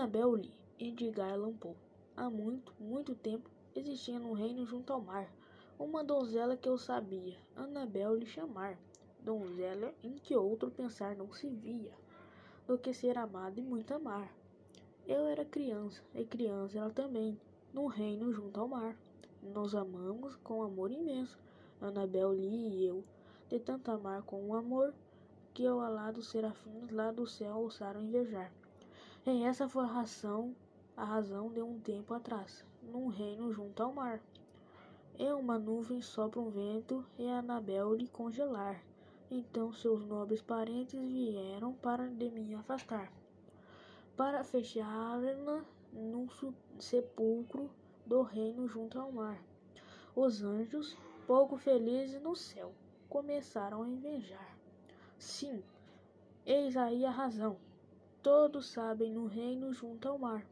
Annabel Lee, Edgar Allan Poe. Há muito, muito tempo, existia num reino junto ao mar uma donzela que eu sabia Annabel lhe chamar, donzela em que outro pensar não se via, do que ser amado e muito amar. Eu era criança, e criança ela também, num reino junto ao mar. Nos amamos com amor imenso, Annabel Lee e eu, de tanto amar com um amor que ao alado serafins lá do céu ousaram invejar. E essa foi a razão, a razão de um tempo atrás, num reino junto ao mar. Em uma nuvem sopra um vento e Anabel lhe congelar. Então seus nobres parentes vieram para de mim afastar, para fechar-na num sepulcro do reino junto ao mar. Os anjos, pouco felizes no céu, começaram a invejar. Sim, eis aí a razão todos sabem no reino junto ao mar.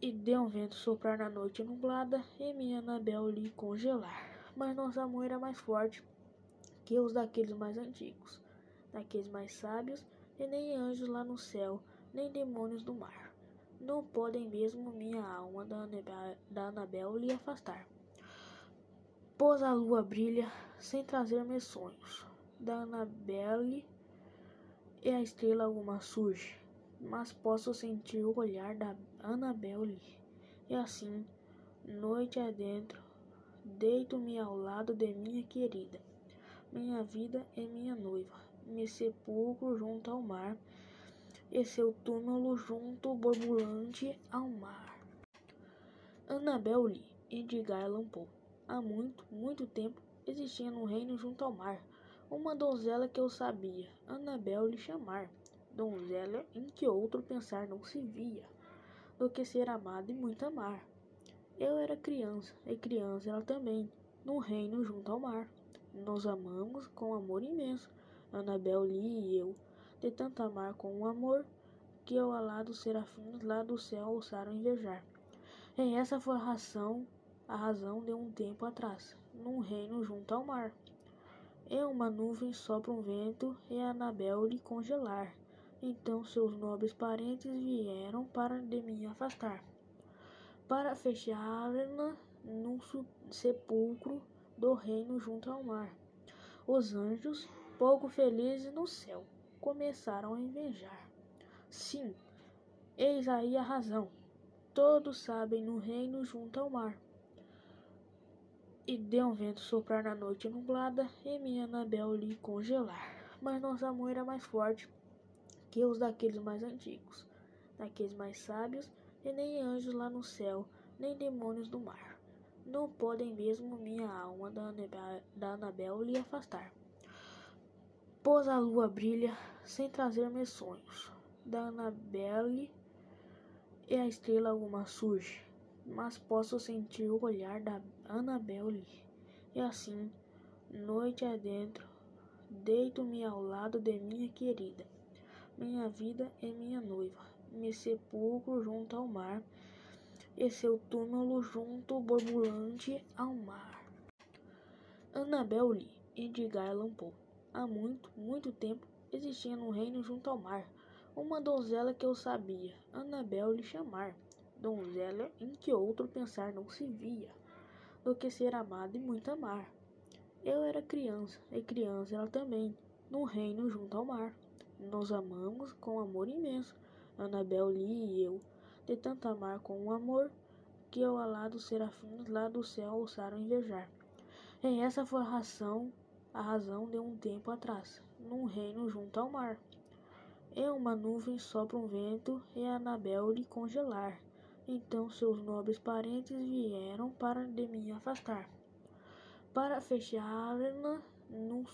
E deu um vento soprar na noite nublada e minha Anabel lhe congelar. Mas nosso amor era mais forte que os daqueles mais antigos, daqueles mais sábios, e nem anjos lá no céu, nem demônios do mar. Não podem mesmo minha alma da Anabel, da Anabel lhe afastar. Pois a lua brilha sem trazer meus sonhos. Da Anabelle e a estrela alguma surge, mas posso sentir o olhar da Annabelle. E assim, noite adentro, deito-me ao lado de minha querida. Minha vida é minha noiva, me sepulcro junto ao mar, e seu túmulo junto borbulante ao mar. Annabel Lee, Edgar Allan Poe. Há muito, muito tempo existia num reino junto ao mar uma donzela que eu sabia Annabel lhe chamar, donzela em que outro pensar não se via, do que ser amado e muito amar. Eu era criança, e criança ela também, num reino junto ao mar. Nos amamos com amor imenso, Annabel Lee e eu, de tanto amar com um amor que ao alado serafins lá do céu ousaram invejar. E essa foi a razão, a razão de um tempo atrás, num reino junto ao mar. Em uma nuvem sopra um vento e Anabel lhe congelar. Então seus nobres parentes vieram para de mim afastar, para fechar-na num sepulcro do reino junto ao mar. Os anjos, pouco felizes no céu, começaram a invejar. Sim, eis aí a razão. Todos sabem no reino junto ao mar e deu um vento soprar na noite nublada e minha Anabel lhe congelar. Mas nosso amor era mais forte que os daqueles mais antigos, daqueles mais sábios, e nem anjos lá no céu, nem demônios do mar. Não podem mesmo minha alma da Anabel, da Anabel lhe afastar. Pois a lua brilha sem trazer meus sonhos. Da Anabelle e a estrela alguma surge mas posso sentir o olhar da Annabelle. E assim, noite adentro, deito-me ao lado de minha querida. Minha vida é minha noiva, me sepulcro junto ao mar, e seu túmulo junto borbulante ao mar. Annabel Lee, Edgar Allan Poe. Há muito, muito tempo, existia num reino junto ao mar uma donzela que eu sabia Annabel lhe chamar donzela em que outro pensar não se via, do que ser amado e muito amar. Eu era criança, e criança ela também, num reino junto ao mar. Nos amamos com amor imenso, Annabel Lee e eu, de tanto amar com um amor que ao alado serafins lá do céu ousaram invejar. E essa foi a razão, a razão de um tempo atrás, num reino junto ao mar. Em uma nuvem sopra um vento e Annabel lhe congelar. Então seus nobres parentes vieram para de mim afastar, para fechar-na num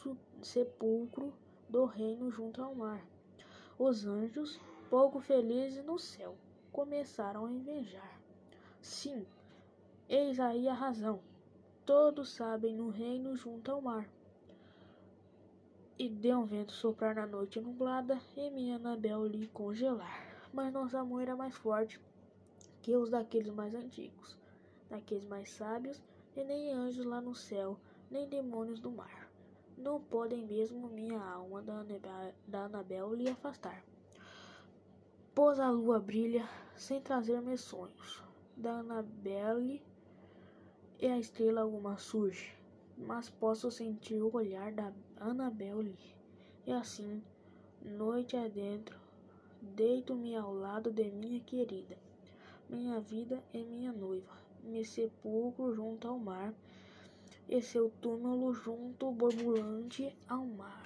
sepulcro do reino junto ao mar. Os anjos, pouco felizes no céu, começaram a invejar. Sim, eis aí a razão. Todos sabem no reino junto ao mar. E deu um vento soprar na noite nublada e minha Anabel lhe congelar. Mas nosso amor era mais forte que os daqueles mais antigos, daqueles mais sábios, e nem anjos lá no céu, nem demônios do mar. Não podem mesmo minha alma da Anabel, da Anabel lhe afastar. Pois a lua brilha sem trazer meus sonhos. Da Annabelle e a estrela alguma surge, mas posso sentir o olhar da Annabelle. E assim, noite adentro, deito-me ao lado de minha querida, minha vida e minha noiva. Me sepulcro junto ao mar, e seu túmulo junto borbulante ao mar.